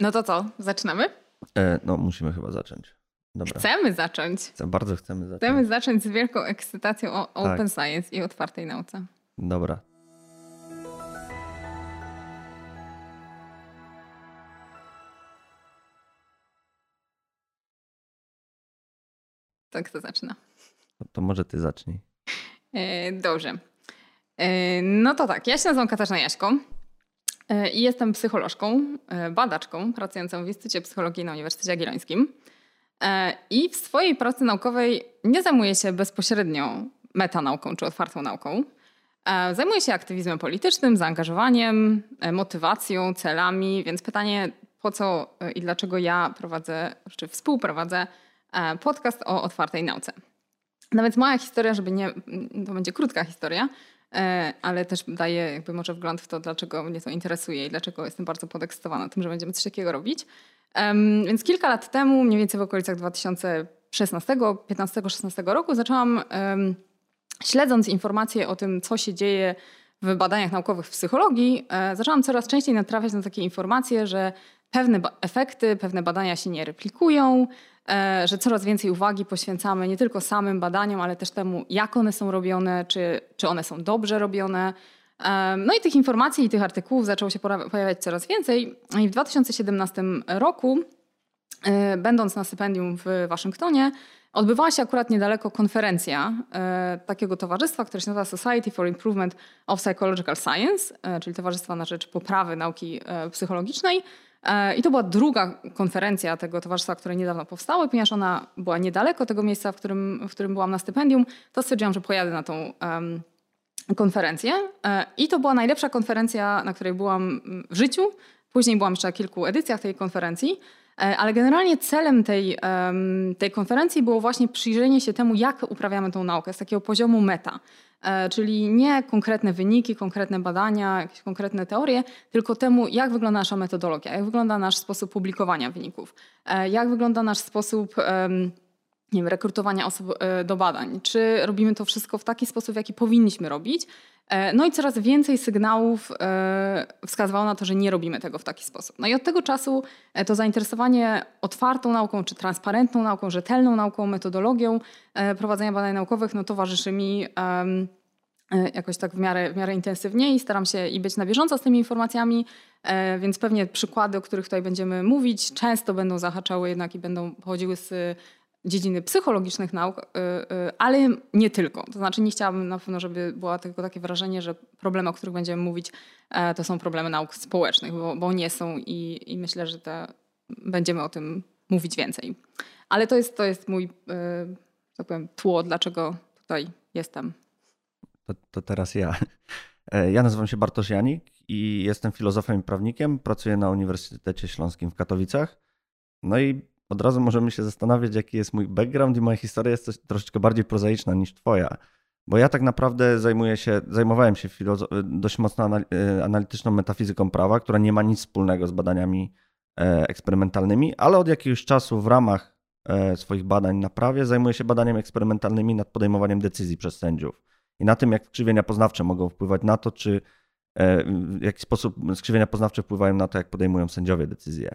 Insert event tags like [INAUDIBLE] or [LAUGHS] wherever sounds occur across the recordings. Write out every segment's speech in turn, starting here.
No to co, zaczynamy? E, no, musimy chyba zacząć. Dobra. Chcemy zacząć. Bardzo chcemy zacząć. Chcemy zacząć z wielką ekscytacją o Tak. open science i otwartej nauce. Dobra. To kto zaczyna? To, to może ty zacznij. E, dobrze. E, no to tak, ja się nazywam Katarzyna Jaśko e, i jestem psycholożką, e, badaczką pracującą w Instytucie Psychologii na Uniwersytecie Jagiellońskim. E, I w swojej pracy naukowej nie zajmuję się bezpośrednio metanauką czy otwartą nauką. E, Zajmuję się aktywizmem politycznym, zaangażowaniem, e, motywacją, celami, więc pytanie, po co e, i dlaczego ja prowadzę, czy współprowadzę e, podcast o otwartej nauce. No więc moja historia, żeby nie, to będzie krótka historia, e, ale też daje jakby może wgląd w to, dlaczego mnie to interesuje i dlaczego jestem bardzo podekscytowana tym, że będziemy coś takiego robić. Więc kilka lat temu, mniej więcej w okolicach 2016, 15-16 roku, zaczęłam śledząc informacje o tym, co się dzieje w badaniach naukowych w psychologii, e, zaczęłam coraz częściej natrafiać na takie informacje, że pewne efekty, pewne badania się nie replikują, e, że coraz więcej uwagi poświęcamy nie tylko samym badaniom, ale też temu, jak one są robione, czy, czy one są dobrze robione. E, No i tych informacji i tych artykułów zaczęło się pojawiać coraz więcej. I w 2017 roku E, Będąc na stypendium w Waszyngtonie, odbywała się akurat niedaleko konferencja e, takiego towarzystwa, które się nazywa Society for Improvement of Psychological Science, e, czyli Towarzystwa na Rzecz Poprawy Nauki e, Psychologicznej. E, I to była druga konferencja tego towarzystwa, które niedawno powstało, ponieważ ona była niedaleko tego miejsca, w którym, w którym byłam na stypendium, to stwierdziłam, że pojadę na tą em, konferencję. E, I to była najlepsza konferencja, na której byłam mm, w życiu. Później byłam jeszcze na kilku edycjach tej konferencji. E, Ale generalnie celem tej, tej konferencji było właśnie przyjrzenie się temu, jak uprawiamy tą naukę z takiego poziomu meta. E, Czyli nie konkretne wyniki, konkretne badania, jakieś konkretne teorie, tylko temu, jak wygląda nasza metodologia, jak wygląda nasz sposób publikowania wyników, e, jak wygląda nasz sposób nie wiem, rekrutowania osób e, do badań. Czy robimy to wszystko w taki sposób, w jaki powinniśmy robić? E, No i coraz więcej sygnałów e, wskazywało na to, że nie robimy tego w taki sposób. No i od tego czasu to zainteresowanie otwartą nauką, czy transparentną nauką, rzetelną nauką, metodologią prowadzenia badań naukowych no, towarzyszy mi jakoś tak w miarę, w miarę intensywnie i staram się i być na bieżąco z tymi informacjami, więc pewnie przykłady, o których tutaj będziemy mówić, często będą zahaczały jednak i będą pochodziły z dziedziny psychologicznych nauk, y, y, ale nie tylko. To znaczy nie chciałabym na pewno, żeby było tylko takie wrażenie, że problemy, o których będziemy mówić, e, to są problemy nauk społecznych, bo, bo nie są i, i myślę, że te, będziemy o tym mówić więcej. Ale to jest, to jest mój, y, tak powiem, tło, dlaczego tutaj jestem. To, to teraz ja. E, Ja nazywam się Bartosz Janik i jestem filozofem i prawnikiem. Pracuję na Uniwersytecie Śląskim w Katowicach. No i od razu możemy się zastanawiać, jaki jest mój background i moja historia jest coś troszeczkę bardziej prozaiczna niż twoja. Bo ja tak naprawdę zajmuję się, zajmowałem się filozo- dość mocno e, analityczną metafizyką prawa, która nie ma nic wspólnego z badaniami e, eksperymentalnymi, ale od jakiegoś czasu w ramach e, swoich badań na prawie zajmuję się badaniami eksperymentalnymi nad podejmowaniem decyzji przez sędziów i na tym, jak skrzywienia poznawcze mogą wpływać na to, czy e, w jaki sposób skrzywienia poznawcze wpływają na to, jak podejmują sędziowie decyzje.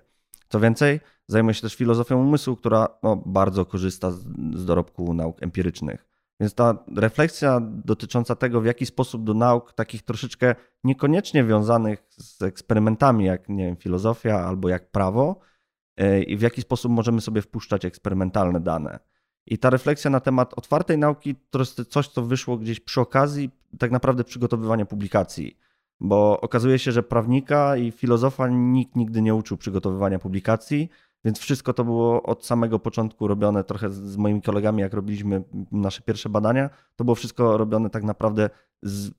Co więcej, zajmuję się też filozofią umysłu, która no, bardzo korzysta z, z dorobku nauk empirycznych. Więc ta refleksja dotycząca tego, w jaki sposób do nauk takich troszeczkę niekoniecznie wiązanych z eksperymentami, jak nie wiem, filozofia albo jak prawo, e, i w jaki sposób możemy sobie wpuszczać eksperymentalne dane. I ta refleksja na temat otwartej nauki to jest coś, co wyszło gdzieś przy okazji tak naprawdę przygotowywania publikacji. Bo okazuje się, że prawnika i filozofa nikt nigdy nie uczył przygotowywania publikacji, więc wszystko to było od samego początku robione trochę z- moimi kolegami, jak robiliśmy nasze pierwsze badania. To było wszystko robione tak naprawdę z,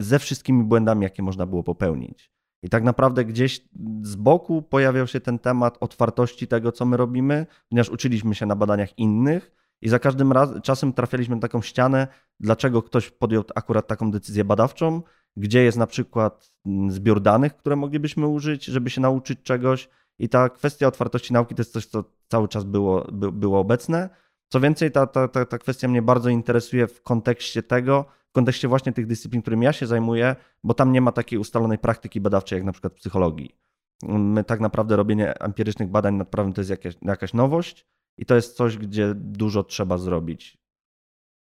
ze wszystkimi błędami, jakie można było popełnić. I tak naprawdę gdzieś z boku pojawiał się ten temat otwartości tego, co my robimy, ponieważ uczyliśmy się na badaniach innych i za każdym razem czasem trafialiśmy na taką ścianę, dlaczego ktoś podjął akurat taką decyzję badawczą, gdzie jest na przykład mm, zbiór danych, które moglibyśmy użyć, żeby się nauczyć czegoś. I ta kwestia otwartości nauki to jest coś, co cały czas było, by, było obecne. Co więcej, ta, ta, ta, ta kwestia mnie bardzo interesuje w kontekście tego, w kontekście właśnie tych dyscyplin, którymi ja się zajmuję, bo tam nie ma takiej ustalonej praktyki badawczej jak na przykład w psychologii. My tak naprawdę robienie empirycznych badań nad prawem to jest jakaś, jakaś nowość i to jest coś, gdzie dużo trzeba zrobić.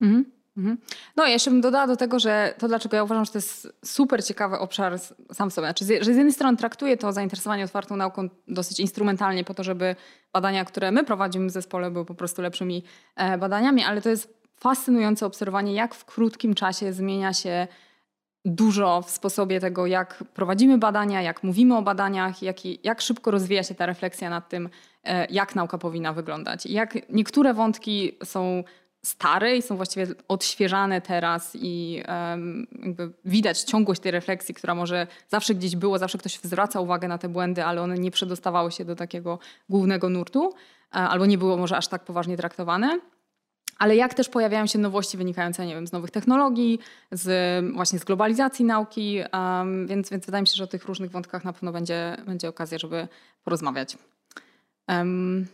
Mhm. Mhm. No, jeszcze bym dodała do tego, że to, dlaczego ja uważam, że to jest super ciekawy obszar sam sobie. Znaczy, że z jednej strony traktuję to zainteresowanie otwartą nauką dosyć instrumentalnie po to, żeby badania, które my prowadzimy w zespole, były po prostu lepszymi e, badaniami, ale to jest fascynujące obserwowanie, jak w krótkim czasie zmienia się dużo w sposobie tego, jak prowadzimy badania, jak mówimy o badaniach, jak, jak szybko rozwija się ta refleksja nad tym, e, jak nauka powinna wyglądać. Jak niektóre wątki są stare i są właściwie odświeżane teraz i um, widać ciągłość tej refleksji, która może zawsze gdzieś było, zawsze ktoś zwraca uwagę na te błędy, ale one nie przedostawały się do takiego głównego nurtu e, albo nie było może aż tak poważnie traktowane. Ale jak też pojawiają się nowości wynikające nie wiem, z nowych technologii, z, właśnie z globalizacji nauki, um, więc, więc wydaje mi się, że o tych różnych wątkach na pewno będzie, będzie okazja, żeby porozmawiać. Um,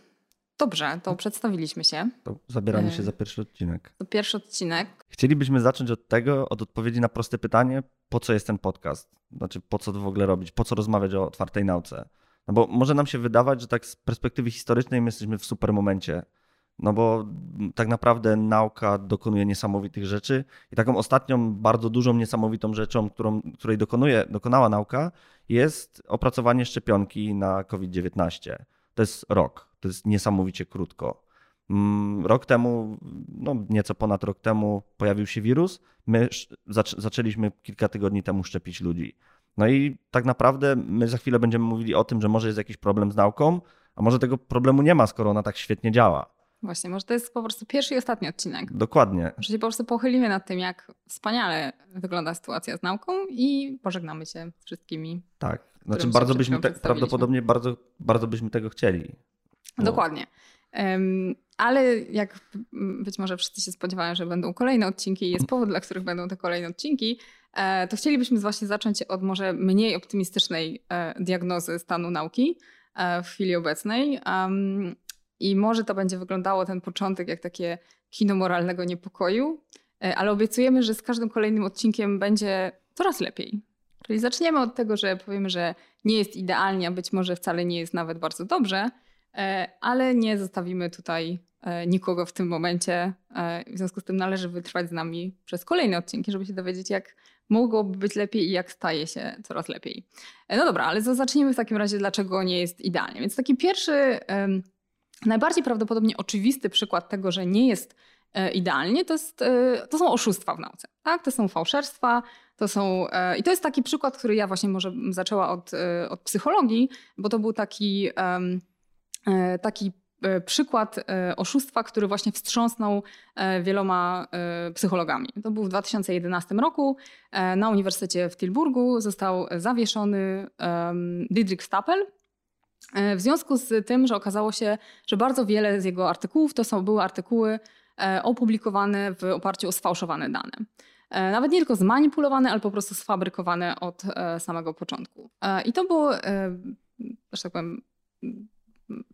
Dobrze, to przedstawiliśmy się. To zabieramy się e, za pierwszy odcinek. To pierwszy odcinek. Chcielibyśmy zacząć od tego, od odpowiedzi na proste pytanie, po co jest ten podcast? Znaczy, po co to w ogóle robić? Po co rozmawiać o otwartej nauce? No bo może nam się wydawać, że tak z perspektywy historycznej my jesteśmy w super momencie. No bo tak naprawdę nauka dokonuje niesamowitych rzeczy i taką ostatnią, bardzo dużą, niesamowitą rzeczą, którą, której dokonuje, dokonała nauka, jest opracowanie szczepionki na COVID-19. To jest rok. To jest niesamowicie krótko. Mm, rok temu, no nieco ponad rok temu pojawił się wirus. My zaczęliśmy kilka tygodni temu szczepić ludzi. No i tak naprawdę my za chwilę będziemy mówili o tym, że może jest jakiś problem z nauką, a może tego problemu nie ma, skoro ona tak świetnie działa. Właśnie, może to jest po prostu pierwszy i ostatni odcinek. Dokładnie. Może się po prostu pochylimy nad tym, jak wspaniale wygląda sytuacja z nauką i pożegnamy się z wszystkimi. Tak, znaczy bardzo byśmy, te, prawdopodobnie bardzo, bardzo byśmy tego chcieli. No. Dokładnie. Ale jak być może wszyscy się spodziewają, że będą kolejne odcinki i jest powód, dla których będą te kolejne odcinki, e, to chcielibyśmy właśnie zacząć od może mniej optymistycznej e, diagnozy stanu nauki e, w chwili obecnej. I może to będzie wyglądało ten początek jak takie kino moralnego niepokoju, ale obiecujemy, że z każdym kolejnym odcinkiem będzie coraz lepiej. Czyli zaczniemy od tego, że powiemy, że nie jest idealnie, a być może wcale nie jest nawet bardzo dobrze, E, ale nie zostawimy tutaj e, nikogo w tym momencie. E, w związku z tym należy wytrwać z nami przez kolejne odcinki, żeby się dowiedzieć, jak mogłoby być lepiej i jak staje się coraz lepiej. No dobra, ale zacznijmy w takim razie, dlaczego nie jest idealnie. Więc taki pierwszy, najbardziej prawdopodobnie oczywisty przykład tego, że nie jest idealnie, to, jest, to są oszustwa w nauce. Tak? To są fałszerstwa, to są, i to jest taki przykład, który ja właśnie może zaczęła od, od psychologii, bo to był taki E, taki e, przykład e, oszustwa, który właśnie wstrząsnął wieloma psychologami. To był w 2011 roku. Na Uniwersytecie w Tilburgu został zawieszony Dietrich Stapel. W związku z tym, że okazało się, że bardzo wiele z jego artykułów to są, były artykuły opublikowane w oparciu o sfałszowane dane. Nawet nie tylko zmanipulowane, ale po prostu sfabrykowane od samego początku. I to było, że tak powiem,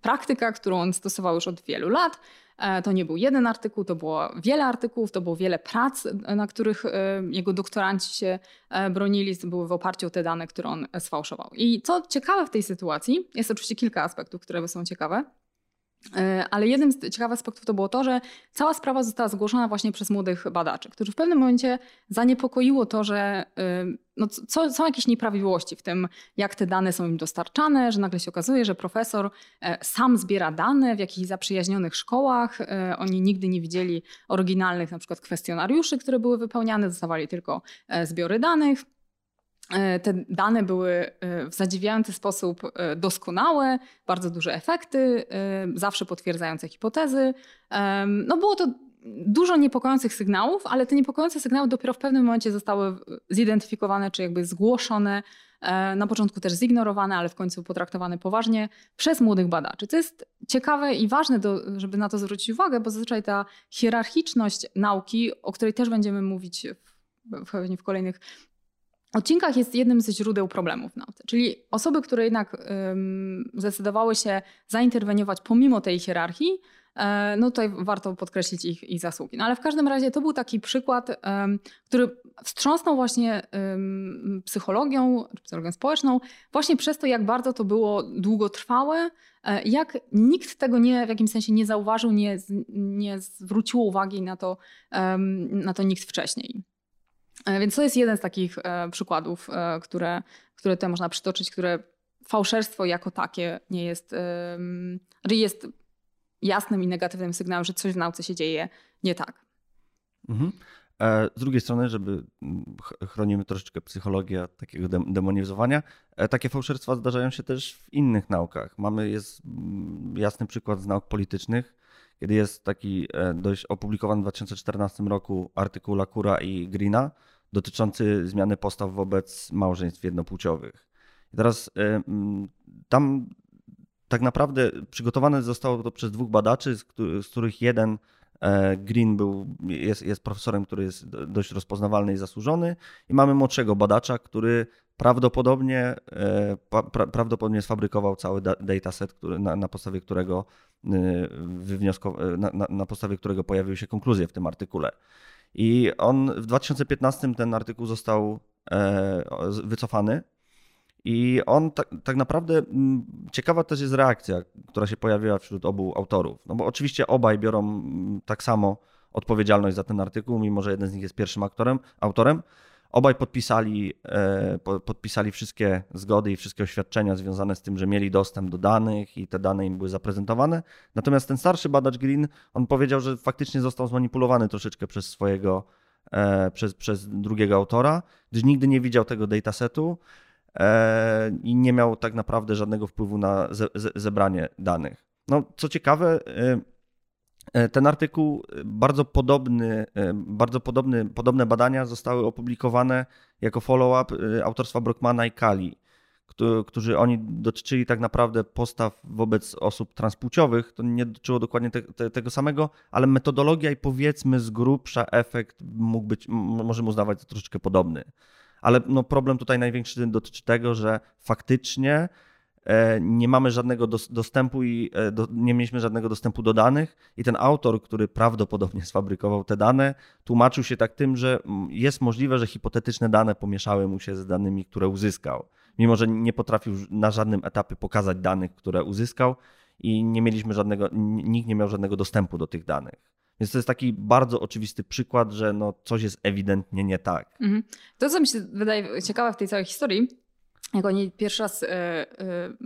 praktyka, którą on stosował już od wielu lat. E, to nie był jeden artykuł, to było wiele artykułów, to było wiele prac, na których e, jego doktoranci się e, bronili, były w oparciu o te dane, które on sfałszował. I co ciekawe w tej sytuacji, jest oczywiście kilka aspektów, które są ciekawe. E, ale jednym z ciekawych aspektów to było to, że cała sprawa została zgłoszona właśnie przez młodych badaczy, którzy w pewnym momencie zaniepokoiło to, że e, no, co, są jakieś nieprawidłowości w tym, jak te dane są im dostarczane, że nagle się okazuje, że profesor e, sam zbiera dane w jakichś zaprzyjaźnionych szkołach. Oni nigdy nie widzieli oryginalnych na przykład kwestionariuszy, które były wypełniane, dostawali tylko zbiory danych. E, te dane były e, w zadziwiający sposób e, doskonałe, bardzo duże efekty, zawsze potwierdzające hipotezy. No było to dużo niepokojących sygnałów, ale te niepokojące sygnały dopiero w pewnym momencie zostały zidentyfikowane czy jakby zgłoszone, na początku też zignorowane, ale w końcu potraktowane poważnie przez młodych badaczy. To jest ciekawe i ważne, do, żeby na to zwrócić uwagę, bo zazwyczaj ta hierarchiczność nauki, o której też będziemy mówić w, w, w kolejnych odcinkach jest jednym ze źródeł problemów nauce. Czyli osoby, które jednak zdecydowały się zainterweniować pomimo tej hierarchii, e, no tutaj warto podkreślić ich, ich zasługi. No ale w każdym razie to był taki przykład, który wstrząsnął właśnie psychologią, psychologią społeczną, właśnie przez to, jak bardzo to było długotrwałe, e, jak nikt tego nie, w jakimś sensie nie zauważył, nie, nie zwrócił uwagi na to, na to nikt wcześniej. E, więc to jest jeden z takich przykładów, które, które tutaj można przytoczyć, które fałszerstwo jako takie nie jest, jest jasnym i negatywnym sygnałem, że coś w nauce się dzieje nie tak. Mhm. E, z drugiej strony, żeby chronimy troszeczkę psychologię takiego demonizowania, e, takie fałszerstwa zdarzają się też w innych naukach. Mamy jest jasny przykład z nauk politycznych, kiedy jest taki e, dość opublikowany w 2014 roku artykuł Lakura i Greena dotyczący zmiany postaw wobec małżeństw jednopłciowych. I teraz tam tak naprawdę przygotowane zostało to przez dwóch badaczy, z których jeden e, Green był, jest, jest profesorem, który jest dość rozpoznawalny i zasłużony, i mamy młodszego badacza, który prawdopodobnie, e, pra, prawdopodobnie sfabrykował cały dataset, który, na, na podstawie którego e, na, na, na podstawie którego pojawiły się konkluzje w tym artykule. I on w 2015 ten artykuł został wycofany i on tak, tak naprawdę ciekawa też jest reakcja, która się pojawiła wśród obu autorów. No bo oczywiście obaj biorą tak samo odpowiedzialność za ten artykuł, mimo że jeden z nich jest pierwszym aktorem, autorem. Obaj podpisali, e, podpisali wszystkie zgody i wszystkie oświadczenia związane z tym, że mieli dostęp do danych i te dane im były zaprezentowane. Natomiast ten starszy badacz Green, on powiedział, że faktycznie został zmanipulowany troszeczkę przez swojego, e, przez, przez drugiego autora, gdyż nigdy nie widział tego datasetu. E, i nie miał tak naprawdę żadnego wpływu na zebranie danych. No, co ciekawe, ten artykuł, bardzo podobny, bardzo podobny, podobne badania zostały opublikowane jako follow-up autorstwa Brockmana i Kali, którzy oni dotyczyli tak naprawdę postaw wobec osób transpłciowych. To nie dotyczyło dokładnie te, te, tego samego, ale metodologia i powiedzmy z grubsza efekt mógł być, możemy uznawać za troszeczkę podobny ale no problem tutaj największy dotyczy tego, że faktycznie e, nie mamy żadnego dostępu i e, do, nie mieliśmy żadnego dostępu do danych i ten autor, który prawdopodobnie sfabrykował te dane, tłumaczył się tak tym, że jest możliwe, że hipotetyczne dane pomieszały mu się z danymi, które uzyskał. Mimo, że nie potrafił na żadnym etapie pokazać danych, które uzyskał i nie mieliśmy żadnego, nikt nie miał żadnego dostępu do tych danych. Więc to jest taki bardzo oczywisty przykład, że no coś jest ewidentnie nie tak. Mhm. To, co mi się wydaje ciekawe w tej całej historii, jak oni pierwszy raz yy,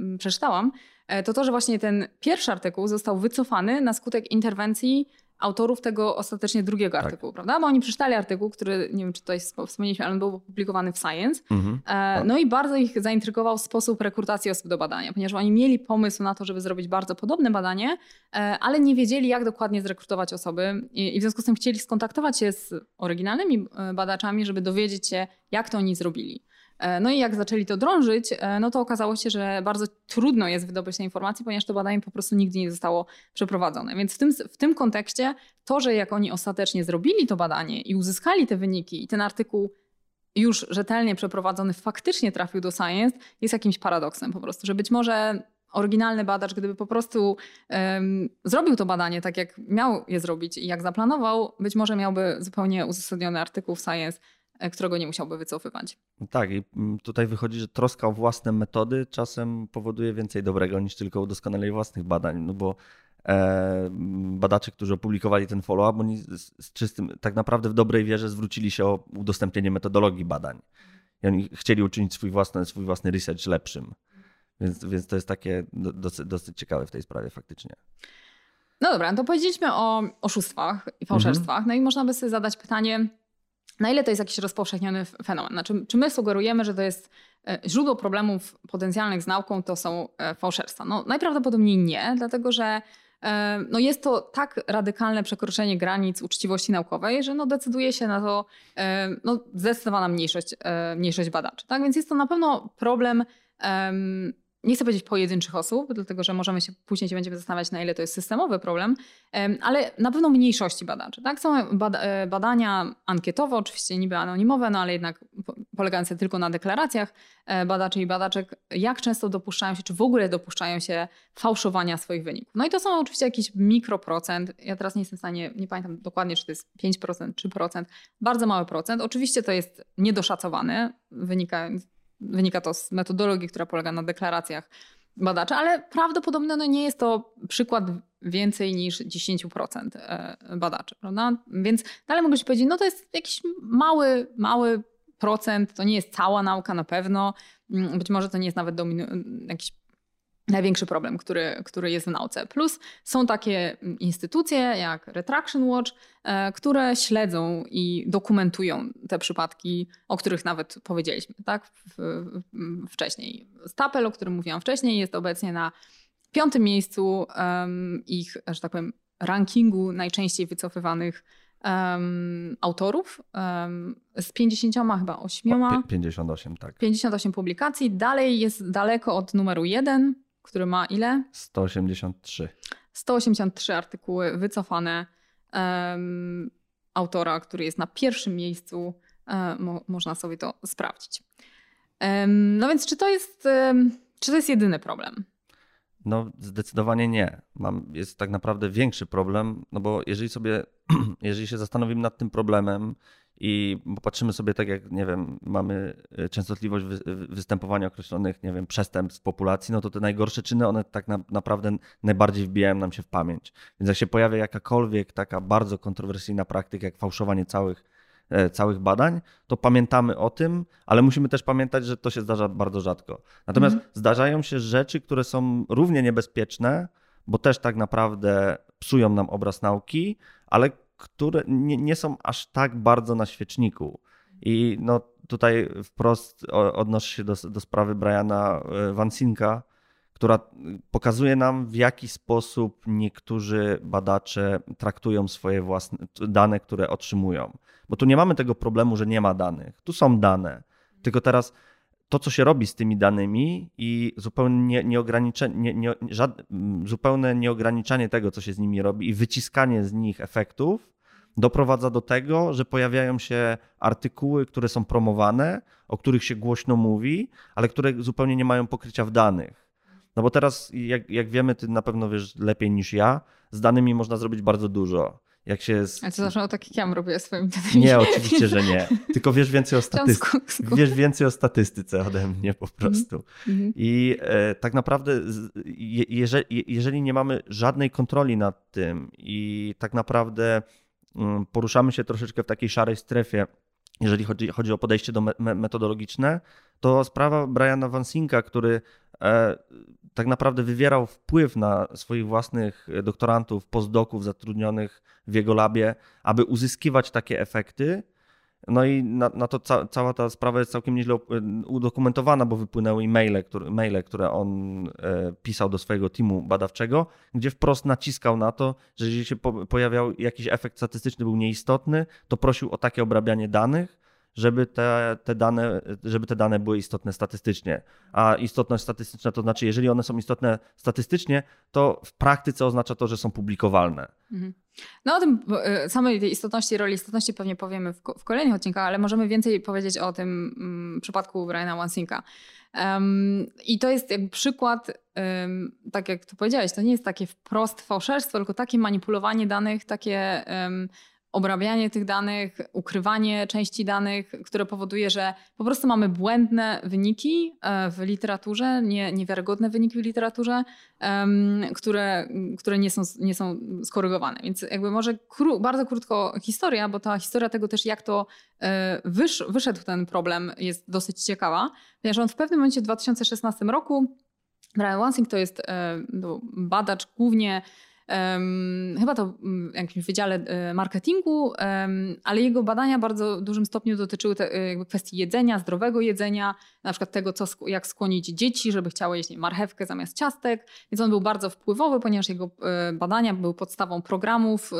yy, przeczytałam, e, to to, że właśnie ten pierwszy artykuł został wycofany na skutek interwencji autorów tego ostatecznie drugiego tak. artykułu, prawda? Bo oni przeczytali artykuł, który, nie wiem czy tutaj wspomnieliśmy, ale on był opublikowany w Science. Mhm. E, no i bardzo ich zaintrygował sposób rekrutacji osób do badania, ponieważ oni mieli pomysł na to, żeby zrobić bardzo podobne badanie, e, ale nie wiedzieli, jak dokładnie zrekrutować osoby i, w związku z tym chcieli skontaktować się z oryginalnymi e, badaczami, żeby dowiedzieć się, jak to oni zrobili. E, no i jak zaczęli to drążyć, e, no to okazało się, że bardzo trudno jest wydobyć te informacje, ponieważ to badanie po prostu nigdy nie zostało przeprowadzone. Więc w tym, w tym kontekście to, że jak oni ostatecznie zrobili to badanie i uzyskali te wyniki i ten artykuł już rzetelnie przeprowadzony faktycznie trafił do Science, jest jakimś paradoksem po prostu, że być może oryginalny badacz, gdyby po prostu um, zrobił to badanie tak, jak miał je zrobić i jak zaplanował, być może miałby zupełnie uzasadniony artykuł w Science, którego nie musiałby wycofywać. Tak, i mm, tutaj wychodzi, że troska o własne metody czasem powoduje więcej dobrego niż tylko udoskonalenie własnych badań, no bo e, badacze, którzy opublikowali ten follow-up, oni z, z, czystym, tak naprawdę w dobrej wierze zwrócili się o udostępnienie metodologii badań. I oni chcieli uczynić swój własny, swój własny research lepszym. Więc, więc to jest takie dosyć, dosyć ciekawe w tej sprawie faktycznie. No dobra, to powiedzieliśmy o oszustwach i fałszerstwach. Mhm. No i można by sobie zadać pytanie, na ile to jest jakiś rozpowszechniony fenomen? Znaczy, czy my sugerujemy, że to jest e, źródło problemów potencjalnych z nauką, to są e, fałszerstwa? No, najprawdopodobniej nie, dlatego że e, no jest to tak radykalne przekroczenie granic uczciwości naukowej, że no decyduje się na to no zdecydowana mniejszość, mniejszość badaczy. Tak? Więc jest to na pewno problem nie chcę powiedzieć pojedynczych osób, dlatego że możemy się później się będziemy zastanawiać, na ile to jest systemowy problem, ale na pewno mniejszości badaczy. Tak? Są e, badania ankietowe, oczywiście niby anonimowe, no ale jednak polegające tylko na deklaracjach e, badaczy i badaczek, jak często dopuszczają się, czy w ogóle dopuszczają się fałszowania swoich wyników. No i to są oczywiście jakiś mikroprocent. Ja teraz nie jestem w stanie, nie pamiętam dokładnie, czy to jest 5%, 3%, bardzo mały procent. Oczywiście to jest niedoszacowane, wynika Wynika to z metodologii, która polega na deklaracjach badacza, ale prawdopodobnie no nie jest to przykład więcej niż 10% e, badaczy, prawda? Więc dalej mogę się powiedzieć, no to jest jakiś mały, mały procent, to nie jest cała nauka na pewno, mm, być może to nie jest nawet jakiś największy problem, który, który jest w nauce. Plus są takie instytucje jak Retraction Watch, e, które śledzą i dokumentują te przypadki, o których nawet powiedzieliśmy tak, wcześniej. Stapel, o którym mówiłam wcześniej, jest obecnie na piątym miejscu ich, że tak powiem, rankingu najczęściej wycofywanych um, autorów um, z 50 chyba 8. O, 58, tak. 58 publikacji. Dalej jest daleko od numeru 1, który ma ile? 183. 183 artykuły wycofane um, autora, który jest na pierwszym miejscu. Um, mo można sobie to sprawdzić. Um, no więc czy to jest, czy to jest jedyny problem? No, zdecydowanie nie. Mam, jest tak naprawdę większy problem, no bo jeżeli sobie, [CLEARS THROAT] jeżeli się zastanowimy nad tym problemem i popatrzymy sobie tak jak, nie wiem, mamy y, częstotliwość występowania określonych, nie wiem, przestępstw populacji, no to te najgorsze czyny, one tak na, naprawdę najbardziej wbijają nam się w pamięć. Więc jak się pojawia jakakolwiek taka bardzo kontrowersyjna praktyka, jak fałszowanie całych, e, całych badań, to pamiętamy o tym, ale musimy też pamiętać, że to się zdarza bardzo rzadko. Natomiast mhm. zdarzają się rzeczy, które są równie niebezpieczne, bo też tak naprawdę psują nam obraz nauki, ale które nie, nie są aż tak bardzo na świeczniku. I no tutaj wprost odnoszę się do, do sprawy Briana e, Wansinka, która pokazuje nam, w jaki sposób niektórzy badacze traktują swoje własne dane, które otrzymują. Bo tu nie mamy tego problemu, że nie ma danych. Tu są dane. Tylko teraz to, co się robi z tymi danymi i zupełnie, nieograniczenie, nie, nie, żad, zupełne nieograniczanie tego, co się z nimi robi i wyciskanie z nich efektów doprowadza do tego, że pojawiają się artykuły, które są promowane, o których się głośno mówi, ale które zupełnie nie mają pokrycia w danych. No bo teraz, jak, jak wiemy, ty na pewno wiesz lepiej niż ja, z danymi można zrobić bardzo dużo jak się. Z... A to zawsze o tak jak ja robię swoim danymi. Nie, oczywiście, że nie. [LAUGHS] Tylko wiesz więcej o statystyce. Wiesz więcej o statystyce ode mnie po prostu. Mm -hmm. I e, tak naprawdę, je, jeżeli, jeżeli nie mamy żadnej kontroli nad tym i tak naprawdę mm, poruszamy się troszeczkę w takiej szarej strefie, jeżeli chodzi, chodzi o podejście do me metodologiczne, to sprawa Briana Vansinka, który e, tak naprawdę wywierał wpływ na swoich własnych doktorantów, postdoków zatrudnionych w jego labie, aby uzyskiwać takie efekty. No i na, na to ca, cała ta sprawa jest całkiem nieźle udokumentowana, bo wypłynęły e-maile, które, maile, które on e, pisał do swojego teamu badawczego, gdzie wprost naciskał na to, że jeżeli się po, pojawiał jakiś efekt statystyczny, był nieistotny, to prosił o takie obrabianie danych, żeby te, te, dane, żeby te dane były istotne statystycznie. A istotność statystyczna to znaczy, jeżeli one są istotne statystycznie, to w praktyce oznacza to, że są publikowalne. Mhm. No o tym e, samej tej istotności, roli istotności pewnie powiemy w, w kolejnych odcinkach, ale możemy więcej powiedzieć o tym mm, przypadku Briana Wansinka. Um, I to jest jakby przykład, um, tak jak tu powiedziałeś, to nie jest takie wprost fałszerstwo, tylko takie manipulowanie danych, takie um, obrabianie tych danych, ukrywanie części danych, które powoduje, że po prostu mamy błędne wyniki e, w literaturze, nie, niewiarygodne wyniki w literaturze, które, które nie, są, nie są skorygowane. Więc jakby może kró, bardzo krótko historia, bo ta historia tego też, jak to e, wysz, wyszedł ten problem, jest dosyć ciekawa, ponieważ on w pewnym momencie w 2016 roku Brian Wansing to jest e, badacz głównie chyba to w jakimś wydziale e, marketingu, ale jego badania bardzo dużym stopniu dotyczyły te, e, jakby kwestii jedzenia, zdrowego jedzenia, na przykład tego, co, jak skłonić dzieci, żeby chciały jeść marchewkę zamiast ciastek. Więc on był bardzo wpływowy, ponieważ jego e, badania były podstawą programów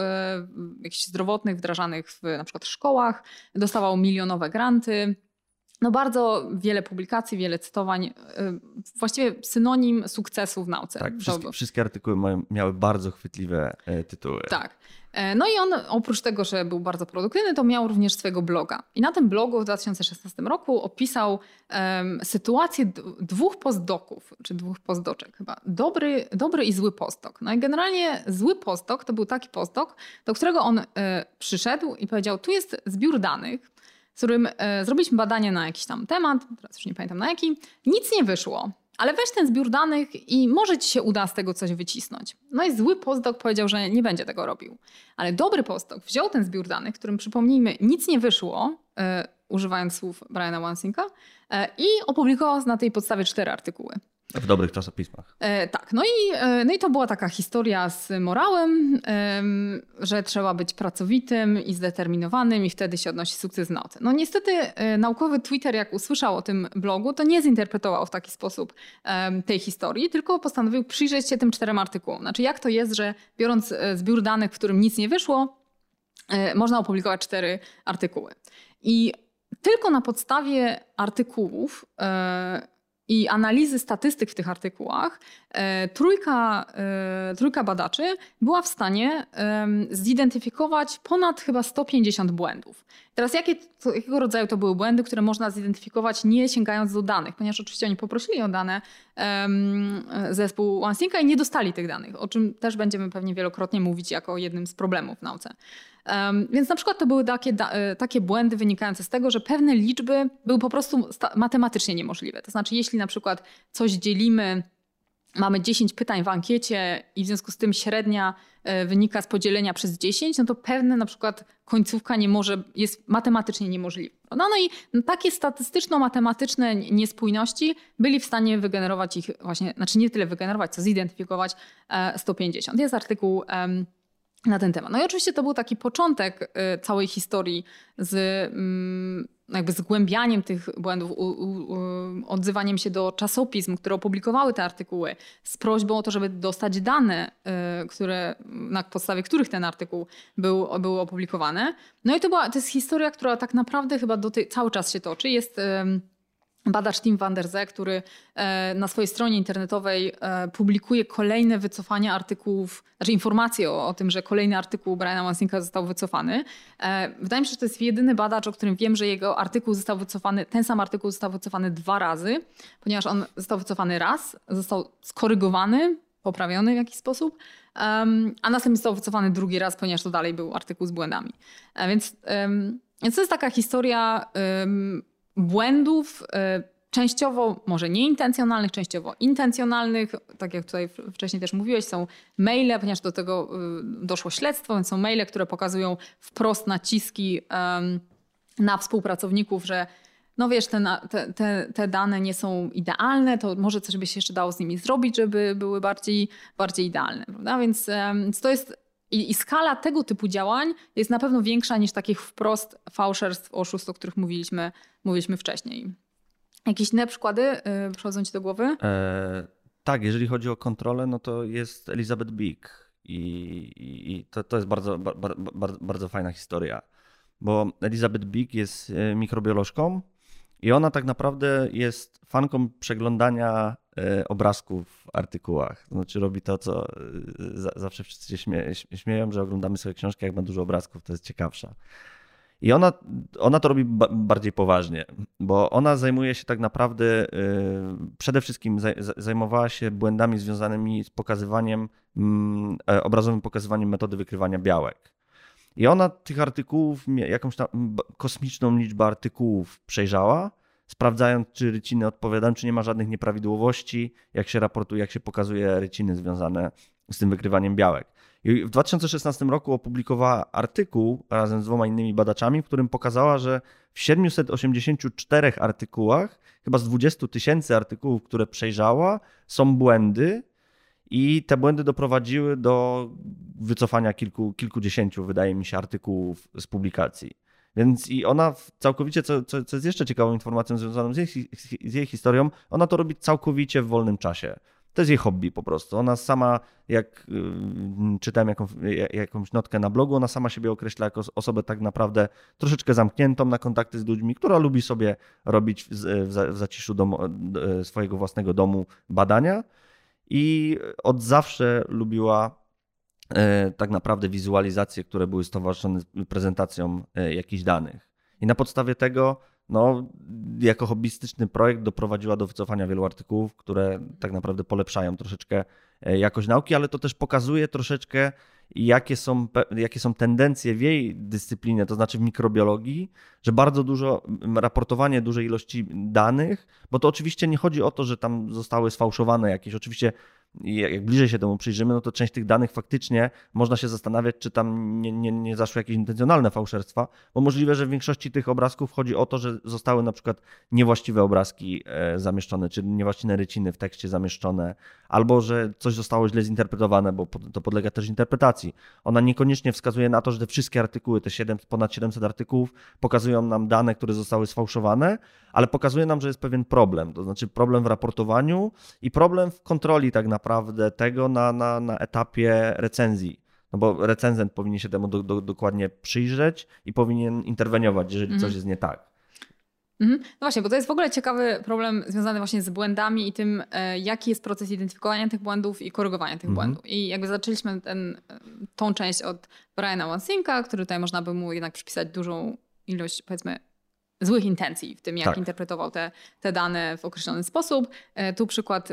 jakichś zdrowotnych wdrażanych w na przykład szkołach. Dostawał milionowe granty. No bardzo wiele publikacji, wiele cytowań, y, właściwie synonim sukcesu w nauce. Tak, wszystkie, wszystkie artykuły miały bardzo chwytliwe e, tytuły. Tak. E, no i on oprócz tego, że był bardzo produktywny, to miał również swojego bloga. I na tym blogu w 2016 roku opisał um, sytuację dwóch postdoków, czy dwóch postdoczek chyba. Dobry, dobry i zły postdok. No i generalnie zły postdok to był taki postdok, do którego on e, przyszedł i powiedział, tu jest zbiór danych, z którym e, zrobiliśmy badanie na jakiś tam temat, teraz już nie pamiętam na jaki, nic nie wyszło. Ale weź ten zbiór danych i może ci się uda z tego coś wycisnąć. No i zły postdoc powiedział, że nie będzie tego robił. Ale dobry postdoc wziął ten zbiór danych, którym przypomnijmy, nic nie wyszło, e, używając słów Briana Wansinka, e, i opublikował na tej podstawie cztery artykuły. W dobrych czasopismach. E, tak, no i, e, no i to była taka historia z morałem, e, że trzeba być pracowitym i zdeterminowanym i wtedy się odnosi sukces nauce. No niestety e, naukowy Twitter, jak usłyszał o tym blogu, to nie zinterpretował w taki sposób tej historii, tylko postanowił przyjrzeć się tym czterem artykułom. Znaczy jak to jest, że biorąc e, zbiór danych, w którym nic nie wyszło, można opublikować cztery artykuły. I tylko na podstawie artykułów i analizy statystyk w tych artykułach, e, trójka, e, trójka badaczy była w stanie zidentyfikować ponad chyba 150 błędów. Teraz jakie, jakiego rodzaju to były błędy, które można zidentyfikować nie sięgając do danych, ponieważ oczywiście oni poprosili o dane zespół OneSynca i nie dostali tych danych, o czym też będziemy pewnie wielokrotnie mówić jako jednym z problemów w nauce. Więc na przykład to były takie, e, takie błędy wynikające z tego, że pewne liczby były po prostu matematycznie niemożliwe. To znaczy, jeśli na przykład coś dzielimy, mamy 10 pytań w ankiecie i w związku z tym średnia e, wynika z podzielenia przez 10, no to pewne na przykład końcówka nie może, jest matematycznie niemożliwa. No, no i takie statystyczno-matematyczne niespójności byli w stanie wygenerować ich właśnie, znaczy nie tyle wygenerować, co zidentyfikować 150. E, jest artykuł na ten temat. No i oczywiście to był taki początek y, całej historii z mm, jakby zgłębianiem tych błędów, u, u, odzywaniem się do czasopism, które opublikowały te artykuły, z prośbą o to, żeby dostać dane, y, które, na podstawie których ten artykuł był, był opublikowany. No i to, była, to jest historia, która tak naprawdę chyba do tej, cały czas się toczy. Jest badacz Tim van der Zee, który e, na swojej stronie internetowej e, publikuje kolejne wycofania artykułów, znaczy informacje o, o tym, że kolejny artykuł Briana Wansinka został wycofany. E, wydaje mi się, że to jest jedyny badacz, o którym wiem, że jego artykuł został wycofany, ten sam artykuł został wycofany dwa razy, ponieważ on został wycofany raz, został skorygowany, poprawiony w jakiś sposób, a następnie został wycofany drugi raz, ponieważ to dalej był artykuł z błędami. Więc, więc to jest taka historia błędów, y, częściowo może nieintencjonalnych, częściowo intencjonalnych. Tak jak tutaj wcześniej też mówiłeś, są maile, ponieważ do tego y, doszło śledztwo, więc są maile, które pokazują wprost naciski na współpracowników, że no wiesz, te, te, te, dane nie są idealne, to może coś by się jeszcze dało z nimi zrobić, żeby były bardziej, bardziej idealne. Prawda? Więc to jest i, I, skala tego typu działań jest na pewno większa niż takich wprost fałszerstw, oszustw, o których mówiliśmy, mówiliśmy wcześniej. Jakieś inne przykłady yy, przychodzą ci do głowy? E, tak, jeżeli chodzi o kontrolę, no to jest Elizabeth Big. I, i to, to jest bardzo, bardzo, bardzo, bardzo fajna historia, bo Elizabeth Big jest e, mikrobiolożką i ona tak naprawdę jest fanką przeglądania e, obrazków w artykułach. To znaczy robi to, co e, zawsze wszyscy się śmie śmieją, że oglądamy sobie książki, jak ma dużo obrazków, to jest ciekawsza. I ona, ona to robi ba bardziej poważnie, bo ona zajmuje się tak naprawdę, yy, przede wszystkim zaj zajmowała się błędami związanymi z pokazywaniem, yy, obrazowym pokazywaniem metody wykrywania białek. I ona tych artykułów, jakąś tam kosmiczną liczbę artykułów przejrzała, sprawdzając, czy ryciny odpowiadają, czy nie ma żadnych nieprawidłowości, jak się raportuje, jak się pokazuje ryciny związane z tym wykrywaniem białek. I w 2016 roku opublikowała artykuł razem z dwoma innymi badaczami, w którym pokazała, że w 784 artykułach, chyba z 20 tysięcy artykułów, które przejrzała, są błędy, i te błędy doprowadziły do wycofania kilku, kilkudziesięciu, wydaje mi się, artykułów z publikacji. Więc i ona całkowicie, co, co, co jest jeszcze ciekawą informacją związaną z jej, z jej historią, ona to robi całkowicie w wolnym czasie. to jest jej hobby po prostu. Ona sama, jak czytałem jaką, jakąś notkę na blogu, ona sama siebie określa jako osobę tak naprawdę troszeczkę zamkniętą na kontakty z ludźmi, która lubi sobie robić w, w, zaciszu domu, swojego własnego domu badania i od zawsze lubiła e, tak naprawdę wizualizacje, które były stowarzyszone prezentacją e, jakichś danych. I na podstawie tego no, jako hobbystyczny projekt doprowadziła do wycofania wielu artykułów, które tak naprawdę polepszają troszeczkę e, jakość nauki, ale to też pokazuje troszeczkę, jakie są, jakie są tendencje w jej dyscyplinie, to znaczy w mikrobiologii, że bardzo dużo raportowanie dużej ilości danych, bo to oczywiście nie chodzi o to, że tam zostały sfałszowane jakieś, oczywiście jak bliżej się temu przyjrzymy, no to część tych danych faktycznie można się zastanawiać, czy tam nie, nie, nie zaszły jakieś intencjonalne fałszerstwa, bo możliwe, że w większości tych obrazków chodzi o to, że zostały na przykład niewłaściwe obrazki e, zamieszczone, czy niewłaściwe ryciny w tekście zamieszczone, albo że coś zostało źle zinterpretowane, bo to podlega też interpretacji. Ona niekoniecznie wskazuje na to, że te wszystkie artykuły, te 7, ponad 700 artykułów pokazują nam dane, które zostały sfałszowane, ale pokazuje nam, że jest pewien problem, to znaczy problem w raportowaniu i problem w kontroli tak naprawdę tego na, na, na etapie recenzji. No bo recenzent powinien się temu do, do, dokładnie przyjrzeć i powinien interweniować, jeżeli mhm. coś jest nie tak. Mhm. No właśnie, bo to jest w ogóle ciekawy problem związany właśnie z błędami i tym, e, jaki jest proces identyfikowania tych błędów i korygowania tych mhm. błędów. I jakby zaczęliśmy ten, e, tą część od Briana Wansinka, który tutaj można by mu jednak przypisać dużą ilość, powiedzmy, złych intencji w tym, jak tak. interpretował te, te dane w określony sposób. E, tu przykład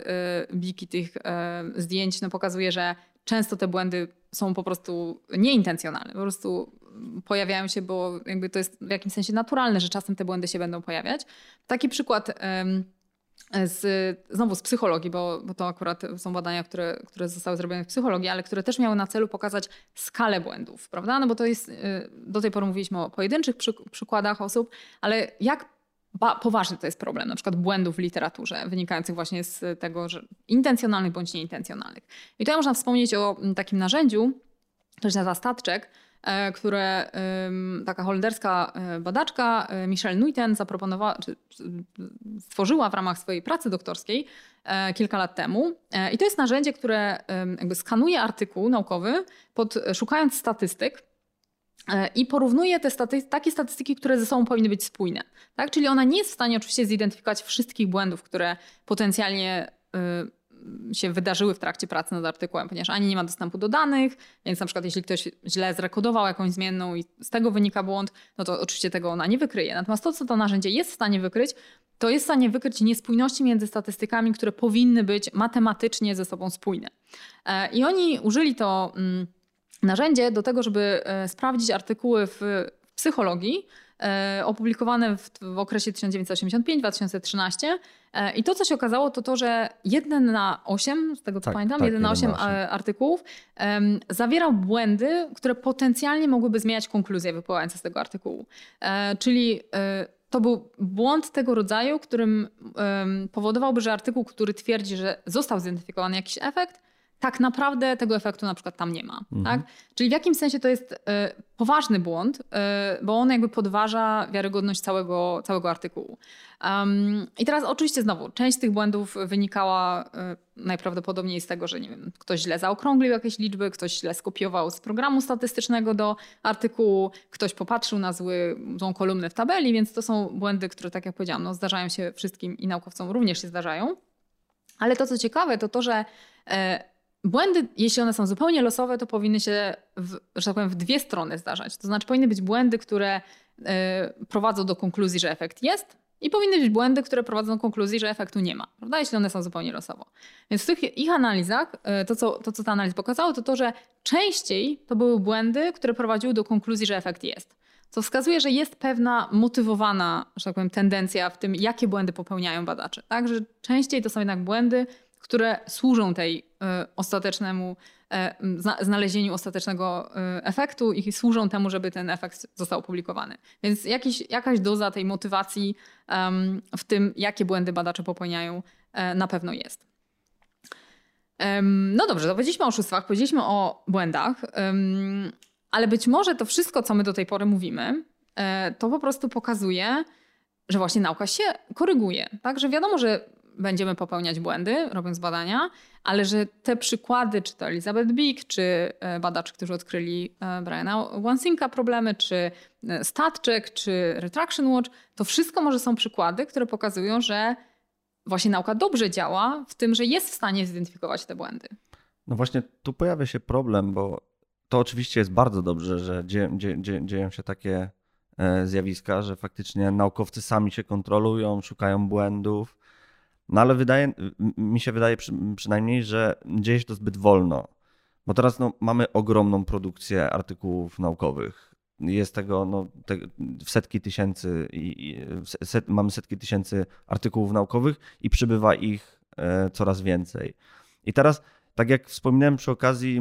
Biki tych zdjęć no, pokazuje, że często te błędy są po prostu nieintencjonalne. Po prostu pojawiają się, bo jakby to jest w jakimś sensie naturalne, że czasem te błędy się będą pojawiać. Taki przykład z, znowu z psychologii, bo, bo to akurat są badania, które, które zostały zrobione w psychologii, ale które też miały na celu pokazać skalę błędów, prawda? No bo to jest, y, do tej pory mówiliśmy o pojedynczych przy, przykładach osób, ale jak poważny to jest problem, na przykład błędów w literaturze, wynikających właśnie z tego, że intencjonalnych bądź nieintencjonalnych. I tutaj można wspomnieć o takim narzędziu, to się nazywa Statcheck, E, które taka holenderska e, badaczka e, Michelle Nuiten zaproponowała, czy stworzyła w ramach swojej pracy doktorskiej kilka lat temu. I to jest narzędzie, które jakby skanuje artykuł naukowy, pod, szukając statystyk i porównuje te takie statystyki, które ze sobą powinny być spójne. Tak? Czyli ona nie jest w stanie oczywiście zidentyfikować wszystkich błędów, które potencjalnie się wydarzyły w trakcie pracy nad artykułem, ponieważ ani nie ma dostępu do danych, więc na przykład jeśli ktoś źle zrekodował jakąś zmienną i z tego wynika błąd, no to oczywiście tego ona nie wykryje. Natomiast to, co to narzędzie jest w stanie wykryć, to jest w stanie wykryć niespójności między statystykami, które powinny być matematycznie ze sobą spójne. E, I oni użyli to mm, narzędzie do tego, żeby e, sprawdzić artykuły w psychologii, opublikowane w, w okresie 1985-2013 E, I to, co się okazało, to to, że jeden na osiem, z tego co tak, pamiętam, tak, jeden na osiem artykułów um, zawierał błędy, które potencjalnie mogłyby zmieniać konkluzje wypływające z tego artykułu. E, czyli e, to był błąd tego rodzaju, którym um, powodowałby, że artykuł, który twierdzi, że został zidentyfikowany jakiś efekt, tak naprawdę tego efektu na przykład tam nie ma. Mhm. Tak? Czyli w jakimś sensie to jest y, poważny błąd, y, bo on jakby podważa wiarygodność całego, całego artykułu. Um, I teraz oczywiście znowu, część tych błędów wynikała y, najprawdopodobniej z tego, że nie wiem, ktoś źle zaokrąglił jakieś liczby, ktoś źle skopiował z programu statystycznego do artykułu, ktoś popatrzył na zły, złą kolumnę w tabeli, więc to są błędy, które tak jak powiedziałam, no, zdarzają się wszystkim i naukowcom również się zdarzają. Ale to, co ciekawe, to to, że Błędy, jeśli one są zupełnie losowe, to powinny się, w, że tak powiem, w dwie strony zdarzać. To znaczy, powinny być błędy, które y, prowadzą do konkluzji, że efekt jest, i powinny być błędy, które prowadzą do konkluzji, że efektu nie ma, prawda? jeśli one są zupełnie losowo. Więc w tych ich analizach, y, to co, to co ta analiza pokazała, to to, że częściej to były błędy, które prowadziły do konkluzji, że efekt jest. Co wskazuje, że jest pewna motywowana, że tak powiem, tendencja w tym, jakie błędy popełniają badacze. Tak? Że częściej to są jednak błędy, które służą tej e, ostatecznemu e, znalezieniu ostatecznego e, efektu i służą temu, żeby ten efekt został opublikowany. Więc jakiś, jakaś doza tej motywacji w tym, jakie błędy badacze popełniają, na pewno jest. No dobrze, to powiedzieliśmy o oszustwach, powiedzieliśmy o błędach, ale być może to wszystko, co my do tej pory mówimy, to po prostu pokazuje, że właśnie nauka się koryguje. Tak? Że wiadomo, że będziemy popełniać błędy, robiąc badania, ale że te przykłady, czy to Elizabeth Big, czy e, badacze, którzy odkryli e, Briana Wansinka problemy, czy e, StatCheck, czy Retraction Watch, to wszystko może są przykłady, które pokazują, że właśnie nauka dobrze działa w tym, że jest w stanie zidentyfikować te błędy. No właśnie tu pojawia się problem, bo to oczywiście jest bardzo dobrze, że dzie, dzie, dzie, dzieją się takie zjawiska, że faktycznie naukowcy sami się kontrolują, szukają błędów, no ale wydaje, mi się wydaje przy, przynajmniej, że dzieje się to zbyt wolno. Bo teraz no, mamy ogromną produkcję artykułów naukowych. Jest tego no, te, w setki tysięcy, i, set, mamy setki tysięcy artykułów naukowych i przybywa ich e, coraz więcej. I teraz, tak jak wspominałem przy okazji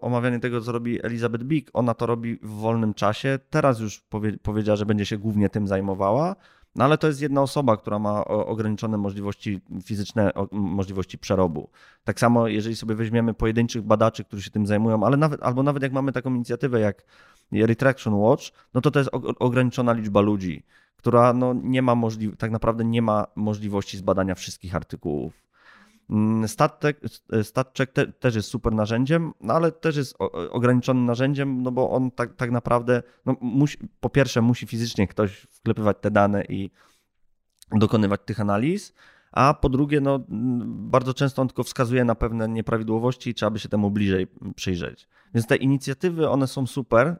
omawiania tego, co robi Elizabeth Big, ona to robi w wolnym czasie. Teraz już powie, powiedziała, że będzie się głównie tym zajmowała no ale to jest jedna osoba, która ma ograniczone możliwości fizyczne, możliwości przerobu. Tak samo, jeżeli sobie weźmiemy pojedynczych badaczy, którzy się tym zajmują, ale nawet, albo nawet jak mamy taką inicjatywę jak Retraction Watch, no to to jest ograniczona liczba ludzi, która no nie ma możli- tak naprawdę nie ma możliwości zbadania wszystkich artykułów. Mm, StatCheck te, też jest super narzędziem, no ale też jest ograniczonym narzędziem, no bo on tak, tak naprawdę, no musi, po pierwsze musi fizycznie ktoś wklepywać te dane i dokonywać tych analiz, a po drugie, no, bardzo często on tylko wskazuje na pewne nieprawidłowości i trzeba by się temu bliżej przyjrzeć. Więc te inicjatywy, one są super.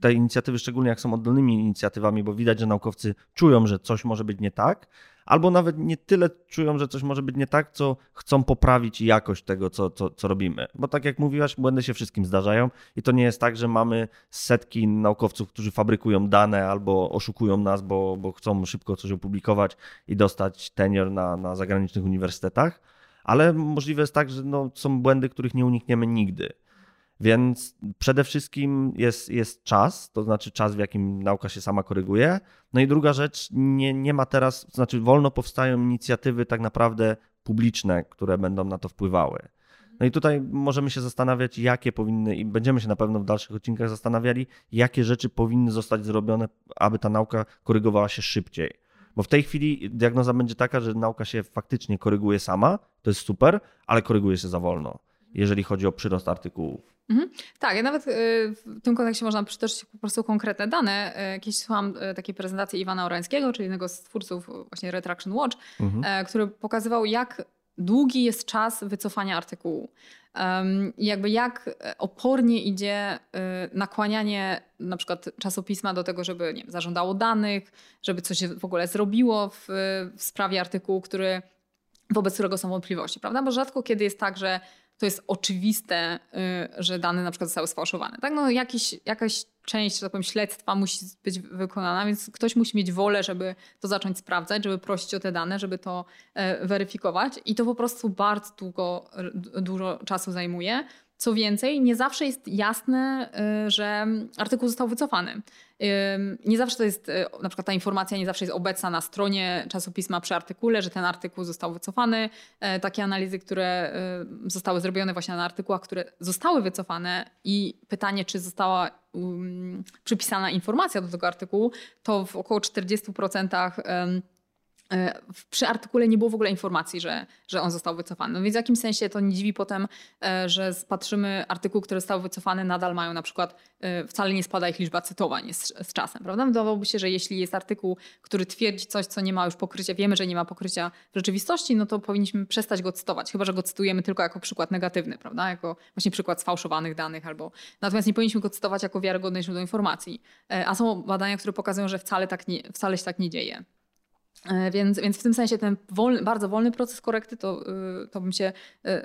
Te inicjatywy, szczególnie jak są oddolnymi inicjatywami, bo widać, że naukowcy czują, że coś może być nie tak, albo nawet nie tyle czują, że coś może być nie tak, co chcą poprawić jakość tego, co, co, co robimy. Bo tak jak mówiłaś, błędy się wszystkim zdarzają i to nie jest tak, że mamy setki naukowców, którzy fabrykują dane albo oszukują nas, bo, bo chcą szybko coś opublikować i dostać tenure na, na zagranicznych uniwersytetach, ale możliwe jest tak, że no, są błędy, których nie unikniemy nigdy. Więc przede wszystkim jest, jest czas, to znaczy czas, w jakim nauka się sama koryguje. No i druga rzecz, nie, nie ma teraz, to znaczy wolno powstają inicjatywy tak naprawdę publiczne, które będą na to wpływały. No i tutaj możemy się zastanawiać, jakie powinny, i będziemy się na pewno w dalszych odcinkach zastanawiali, jakie rzeczy powinny zostać zrobione, aby ta nauka korygowała się szybciej. Bo w tej chwili diagnoza będzie taka, że nauka się faktycznie koryguje sama, to jest super, ale koryguje się za wolno, jeżeli chodzi o przyrost artykułów. Mhm. Tak, ja nawet y, w tym kontekście można przytoczyć po prostu konkretne dane. Y, kiedyś słuchałam y, takiej prezentacji Iwana Orańskiego, czyli jednego z twórców właśnie Retraction Watch, mhm. który pokazywał, jak długi jest czas wycofania artykułu. I jakby jak opornie idzie nakłanianie na przykład czasopisma do tego, żeby nie wiem, zażądało danych, żeby coś w ogóle zrobiło w, w sprawie artykułu, który wobec którego są wątpliwości, prawda? Bo rzadko kiedy jest tak, że to jest oczywiste, y, że dane na przykład zostały sfałszowane. Tak? No, jakiś, jakaś część, że tak powiem, śledztwa musi być wykonana, więc ktoś musi mieć wolę, żeby to zacząć sprawdzać, żeby prosić o te dane, żeby to e, weryfikować i to po prostu bardzo długo, dużo czasu zajmuje. Co więcej, nie zawsze jest jasne, y, że artykuł został wycofany. Nie zawsze to jest, y, na przykład ta informacja nie zawsze jest obecna na stronie czasopisma przy artykule, że ten artykuł został wycofany. Takie analizy, które y, zostały zrobione właśnie na artykułach, które zostały wycofane i pytanie, czy została przypisana informacja do tego artykułu, to w około 40% E, przy artykule nie było w ogóle informacji, że, że on został wycofany. No więc w jakimś sensie to nie dziwi potem, e, że patrzymy artykuł, który został wycofany, nadal mają na przykład, e, wcale nie spada ich liczba cytowań z, z czasem, prawda? Wydawałoby się, że jeśli jest artykuł, który twierdzi coś, co nie ma już pokrycia, wiemy, że nie ma pokrycia w rzeczywistości, no to powinniśmy przestać go cytować, chyba że go cytujemy tylko jako przykład negatywny, prawda? Jako właśnie przykład sfałszowanych danych albo... Natomiast nie powinniśmy go cytować jako wiarygodne źródło informacji. A są badania, które pokazują, że wcale, tak nie, wcale się tak nie dzieje. E, więc, więc w tym sensie ten wolny, bardzo wolny proces korekty, to, y, to bym się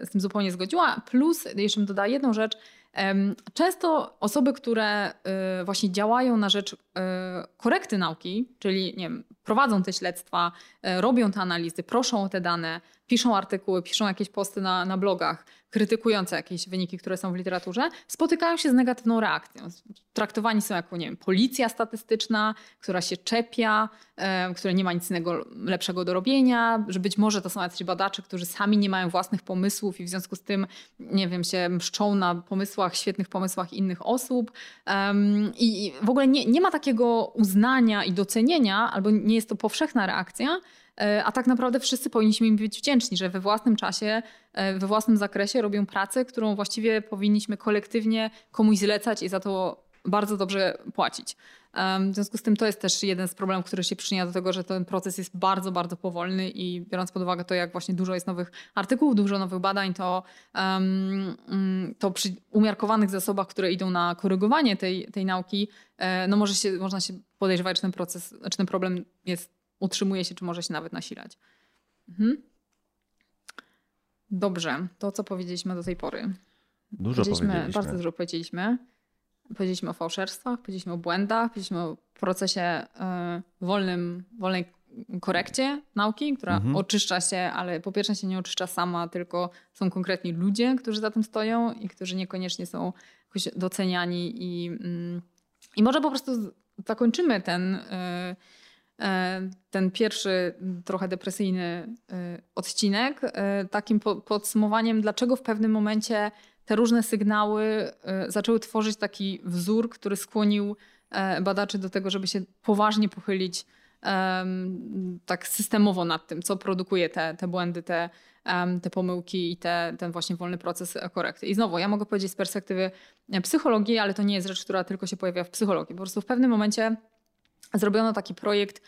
y, z tym zupełnie zgodziła. Plus, jeszcze bym dodała jedną rzecz. Często osoby, które y, właśnie działają na rzecz korekty nauki, czyli nie wiem, prowadzą te śledztwa, robią te analizy, proszą o te dane, piszą artykuły, piszą jakieś posty na, na blogach, krytykujące jakieś wyniki, które są w literaturze, spotykają się z negatywną reakcją. Traktowani są jako, nie wiem, policja statystyczna, która się czepia, e, która nie ma nic innego lepszego do robienia, że być może to są jacyś badacze, którzy sami nie mają własnych pomysłów i w związku z tym, nie wiem, się mszczą na pomysłach, świetnych pomysłach innych osób. I w ogóle nie, nie ma takiego uznania i docenienia, albo nie jest to powszechna reakcja, e, a tak naprawdę wszyscy powinniśmy im być wdzięczni, że we własnym czasie, e, we własnym zakresie robią pracę, którą właściwie powinniśmy kolektywnie komuś zlecać i za to bardzo dobrze płacić. W związku z tym to jest też jeden z problemów, który się przyczynia do tego, że ten proces jest bardzo, bardzo powolny i biorąc pod uwagę to, jak właśnie dużo jest nowych artykułów, dużo nowych badań, to, um, to przy umiarkowanych zasobach, które idą na korygowanie tej, tej nauki, e, no może się, można się podejrzewać, czy ten proces, czy ten problem jest, utrzymuje się, czy może się nawet nasilać. Mhm. Dobrze, to co powiedzieliśmy do tej pory. Dużo powiedzieliśmy. Bardzo dużo powiedzieliśmy. Powiedzieliśmy o fałszerstwach, powiedzieliśmy o błędach, powiedzieliśmy o procesie y, wolnym, wolnej korekcie nauki, która mhm. oczyszcza się, ale po pierwsze się nie oczyszcza sama, tylko są konkretni ludzie, którzy za tym stoją i którzy niekoniecznie są jakoś doceniani i, mm, i może po prostu zakończymy ten, y, y, ten pierwszy trochę depresyjny odcinek takim podsumowaniem, dlaczego w pewnym momencie te różne sygnały e, zaczęły tworzyć taki wzór, który skłonił e, badaczy do tego, żeby się poważnie pochylić tak systemowo nad tym, co produkuje te, te błędy, te, te pomyłki i te, ten właśnie wolny proces korekty. I znowu, ja mogę powiedzieć z perspektywy psychologii, ale to nie jest rzecz, która tylko się pojawia w psychologii. Po prostu w pewnym momencie zrobiono taki projekt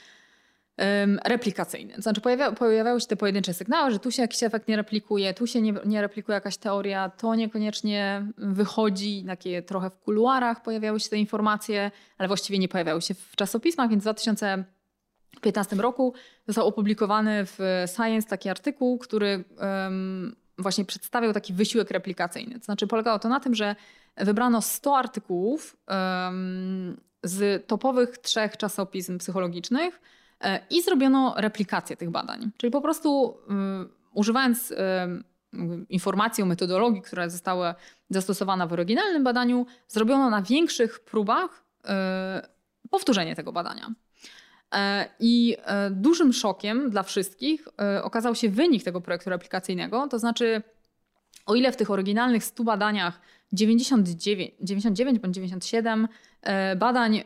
replikacyjny. To znaczy pojawia, pojawiały się te pojedyncze sygnały, że tu się jakiś efekt nie replikuje, tu się nie, nie replikuje jakaś teoria, to niekoniecznie wychodzi, takie trochę w kuluarach pojawiały się te informacje, ale właściwie nie pojawiały się w czasopismach, więc w 2015 roku został opublikowany w Science taki artykuł, który um, właśnie przedstawiał taki wysiłek replikacyjny. To znaczy polegało to na tym, że wybrano 100 artykułów um, z topowych trzech czasopism psychologicznych, E, i zrobiono replikację tych badań. Czyli po prostu um, używając um, informacji o metodologii, która została zastosowana w oryginalnym badaniu, zrobiono na większych próbach um, powtórzenie tego badania. I dużym szokiem dla wszystkich okazał się wynik tego projektu replikacyjnego, to znaczy o ile w tych oryginalnych 100 badaniach 99, 99 bądź 97 badań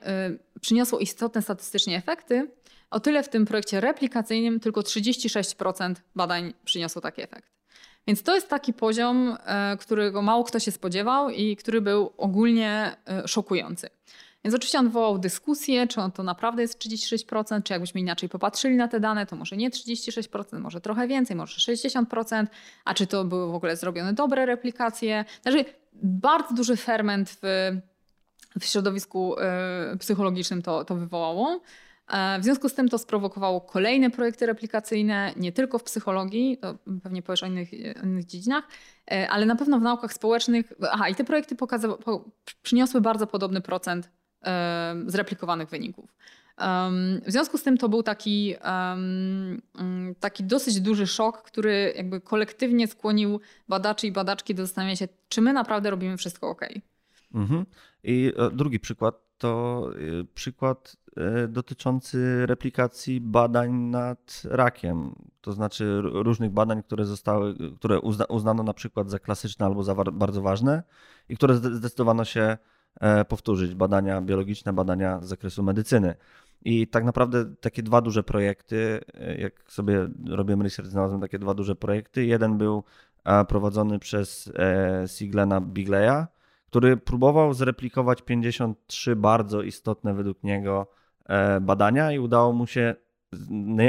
przyniosło istotne statystycznie efekty, o tyle w tym projekcie replikacyjnym tylko 36% badań przyniosło taki efekt. Więc to jest taki poziom, e, którego mało kto się spodziewał i który był ogólnie e, szokujący. Więc oczywiście on wywołał dyskusję, czy on to naprawdę jest 36%, czy jakbyśmy inaczej popatrzyli na te dane, to może nie 36%, może trochę więcej, może 60%, a czy to były w ogóle zrobione dobre replikacje. Znaczy bardzo duży ferment w, w środowisku y, psychologicznym to, to wywołało. E, w związku z tym to sprowokowało kolejne projekty replikacyjne, nie tylko w psychologii, to pewnie powiesz o innych, innych dziedzinach, e, ale na pewno w naukach społecznych. Aha, i te projekty pokazały, przyniosły bardzo podobny procent zreplikowanych wyników. W związku z tym to był taki, mm, taki dosyć duży szok, który jakby kolektywnie skłonił badaczy i badaczki do zastanowienia się, czy my naprawdę robimy wszystko ok. Mhm. I drugi przykład to przykład E, dotyczący replikacji badań nad rakiem. To znaczy różnych badań, które zostały, które uznano na przykład za klasyczne albo za bardzo ważne i które zdecydowano się e, powtórzyć. Badania biologiczne, badania z zakresu medycyny. I tak naprawdę takie dwa duże projekty, e, jak sobie robiłem research, znalazłem takie dwa duże projekty. Jeden był prowadzony przez Siglena Bigleya, który próbował zreplikować 53 bardzo istotne według niego E, badania i udało mu się,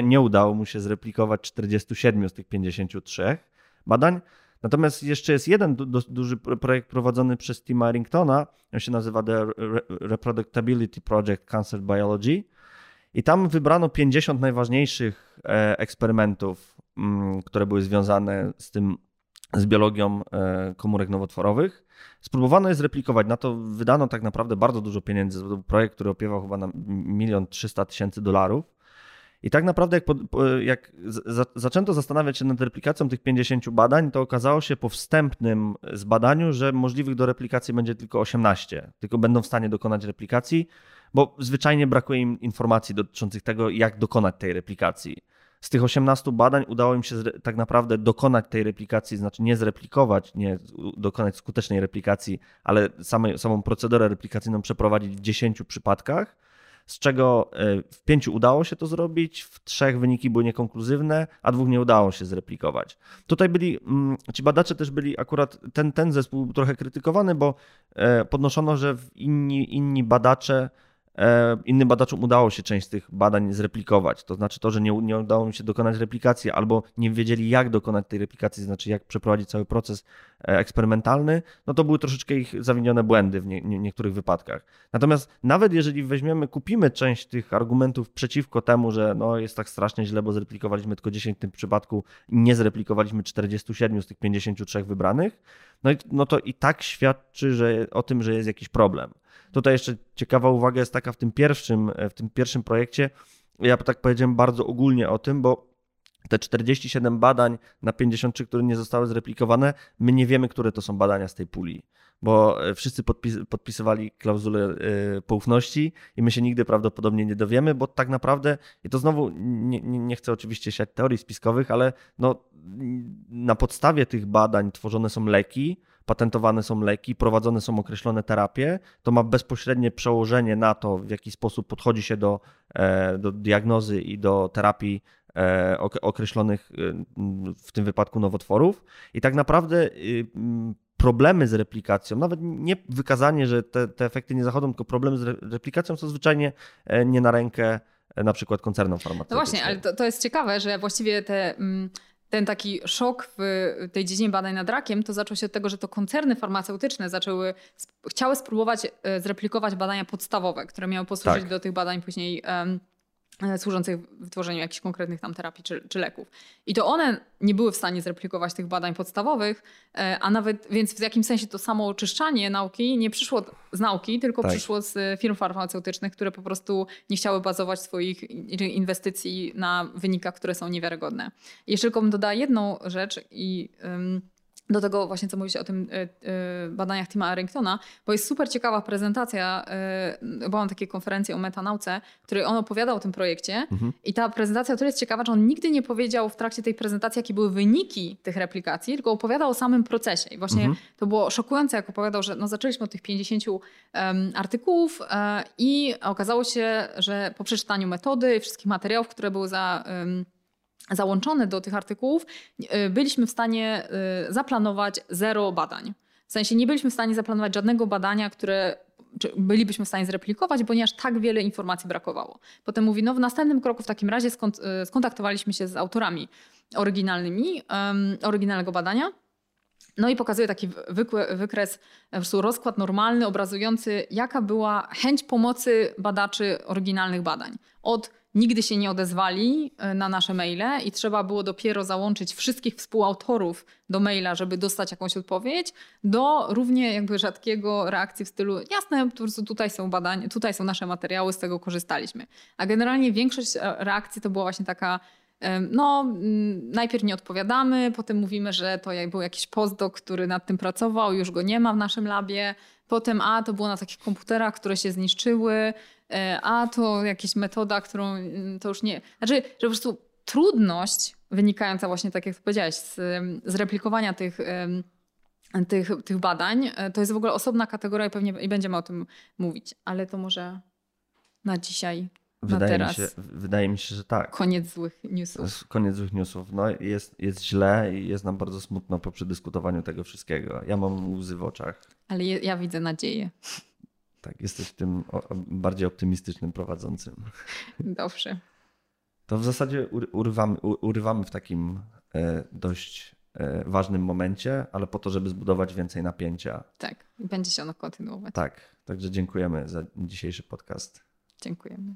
nie udało mu się zreplikować 47 z tych 53 badań. Natomiast jeszcze jest jeden du duży projekt prowadzony przez Tima Harringtona, on się nazywa The Reproductability Project Cancer Biology. I tam wybrano 50 najważniejszych e, eksperymentów, mm, które były związane z tym, z biologią e, komórek nowotworowych. Spróbowano je zreplikować. Na to wydano tak naprawdę bardzo dużo pieniędzy. Projekt, który opiewał chyba na milion trzysta tysięcy dolarów. I tak naprawdę, jak, jak za, zaczęto zastanawiać się nad replikacją tych 50 badań, to okazało się po wstępnym zbadaniu, że możliwych do replikacji będzie tylko 18. Tylko będą w stanie dokonać replikacji, bo zwyczajnie brakuje im informacji dotyczących tego, jak dokonać tej replikacji. Z tych 18 badań udało im się tak naprawdę dokonać tej replikacji, znaczy nie zreplikować, nie dokonać skutecznej replikacji, ale same, samą procedurę replikacyjną przeprowadzić w 10 przypadkach z czego e, w pięciu udało się to zrobić, w trzech wyniki były niekonkluzywne, a dwóch nie udało się zreplikować. Tutaj byli, mm, ci badacze też byli akurat, ten, ten zespół był trochę krytykowany, bo e, podnoszono, że inni, inni badacze innym badaczom udało się część z tych badań zreplikować. To znaczy to, że nie, nie udało im się dokonać replikacji albo nie wiedzieli, jak dokonać tej replikacji, znaczy jak przeprowadzić cały proces e, eksperymentalny, no to były troszeczkę ich zawinione błędy w nie, nie, niektórych wypadkach. Natomiast nawet jeżeli weźmiemy, kupimy część tych argumentów przeciwko temu, że no jest tak strasznie źle, bo zreplikowaliśmy tylko 10 w tym przypadku i nie zreplikowaliśmy 47 z tych 53 wybranych, no, no to i tak świadczy że, o tym, że jest jakiś problem. Tutaj jeszcze ciekawa uwaga jest taka w tym pierwszym, e, w tym pierwszym projekcie. Ja tak powiedziałem bardzo ogólnie o tym, bo te 47 badań na 53, które nie zostały zreplikowane, my nie wiemy, które to są badania z tej puli, bo e, wszyscy podpis podpisywali klauzulę y, poufności i my się nigdy prawdopodobnie nie dowiemy, bo tak naprawdę, i to znowu nie, nie chcę oczywiście siać teorii spiskowych, ale no, na podstawie tych badań tworzone są leki, patentowane są leki, prowadzone są określone terapie, to ma bezpośrednie przełożenie na to, w jaki sposób podchodzi się do, e, do diagnozy i do terapii określonych e, w tym wypadku nowotworów. I tak naprawdę y, problemy z replikacją, nawet nie wykazanie, że te, te efekty nie zachodzą, tylko problemy z replikacją są zwyczajnie nie na rękę na przykład koncernom farmaceutycznym. No właśnie, ale to, to jest ciekawe, że właściwie te. Mm ten taki szok w tej dziedzinie badań nad rakiem to zaczął się od tego, że to koncerny farmaceutyczne zaczęły, chciały spróbować e, zreplikować badania podstawowe, które miały posłużyć tak. do tych badań później um, E, służących w tworzeniu jakichś konkretnych tam terapii czy, czy, leków. I to one nie były w stanie zreplikować tych badań podstawowych, e, a nawet, więc w jakimś sensie to samo oczyszczanie nauki nie przyszło z nauki, tylko tak. przyszło z firm farmaceutycznych, które po prostu nie chciały bazować swoich inwestycji na wynikach, które są niewiarygodne. Jeszcze tylko bym dodała jedną rzecz i... Um, do tego właśnie, co mówicie o tym y, y, badaniach Tima Arringtona, bo jest super ciekawa prezentacja, y, byłam takiej konferencji o metanauce, w której on opowiadał o tym projekcie mhm. i ta prezentacja tyle jest ciekawa, że on nigdy nie powiedział w trakcie tej prezentacji, jakie były wyniki tych replikacji, tylko opowiadał o samym procesie i właśnie mhm. to było szokujące, jak opowiadał, że no zaczęliśmy od tych 50 um, artykułów um, i okazało się, że po przeczytaniu metody i wszystkich materiałów, które były za... Um, załączone do tych artykułów, y, byliśmy w stanie y, zaplanować zero badań. W sensie nie byliśmy w stanie zaplanować żadnego badania, które bylibyśmy w stanie zreplikować, ponieważ tak wiele informacji brakowało. Potem mówi, no w następnym kroku w takim razie y, skontaktowaliśmy się z autorami oryginalnymi, um, oryginalnego badania. No i pokazuje taki wykres, po prostu rozkład normalny, obrazujący, jaka była chęć pomocy badaczy oryginalnych badań. Od nigdy się nie odezwali e, na nasze maile i trzeba było dopiero załączyć wszystkich współautorów do maila, żeby dostać jakąś odpowiedź, do równie jakby rzadkiego reakcji w stylu jasne, po prostu tutaj są badania, tutaj są nasze materiały, z tego korzystaliśmy. A generalnie większość e, reakcji to była właśnie taka no, najpierw nie odpowiadamy, potem mówimy, że to był jakiś postdoc, który nad tym pracował, już go nie ma w naszym labie. Potem, a to było na takich komputerach, które się zniszczyły, a to jakaś metoda, którą mm, to już nie. Znaczy, że po prostu trudność wynikająca właśnie, tak jak powiedziałeś, z, z replikowania tych, tych, tych badań, e, to jest w ogóle osobna kategoria i pewnie i będziemy o tym mówić, ale to może na dzisiaj Wydaje mi, się, wydaje mi się, że tak. Koniec złych newsów. Koniec złych newsów. No jest, jest źle i jest nam bardzo smutno po przedyskutowaniu tego wszystkiego. Ja mam łzy w oczach. Ale je, ja widzę nadzieję. Tak, jesteś tym bardziej optymistycznym prowadzącym. Dobrze. To w zasadzie urywamy, urywamy w takim e, dość e, ważnym momencie, ale po to, żeby zbudować więcej napięcia. Tak, będzie się ono kontynuować. Tak, także dziękujemy za dzisiejszy podcast. Dziękujemy.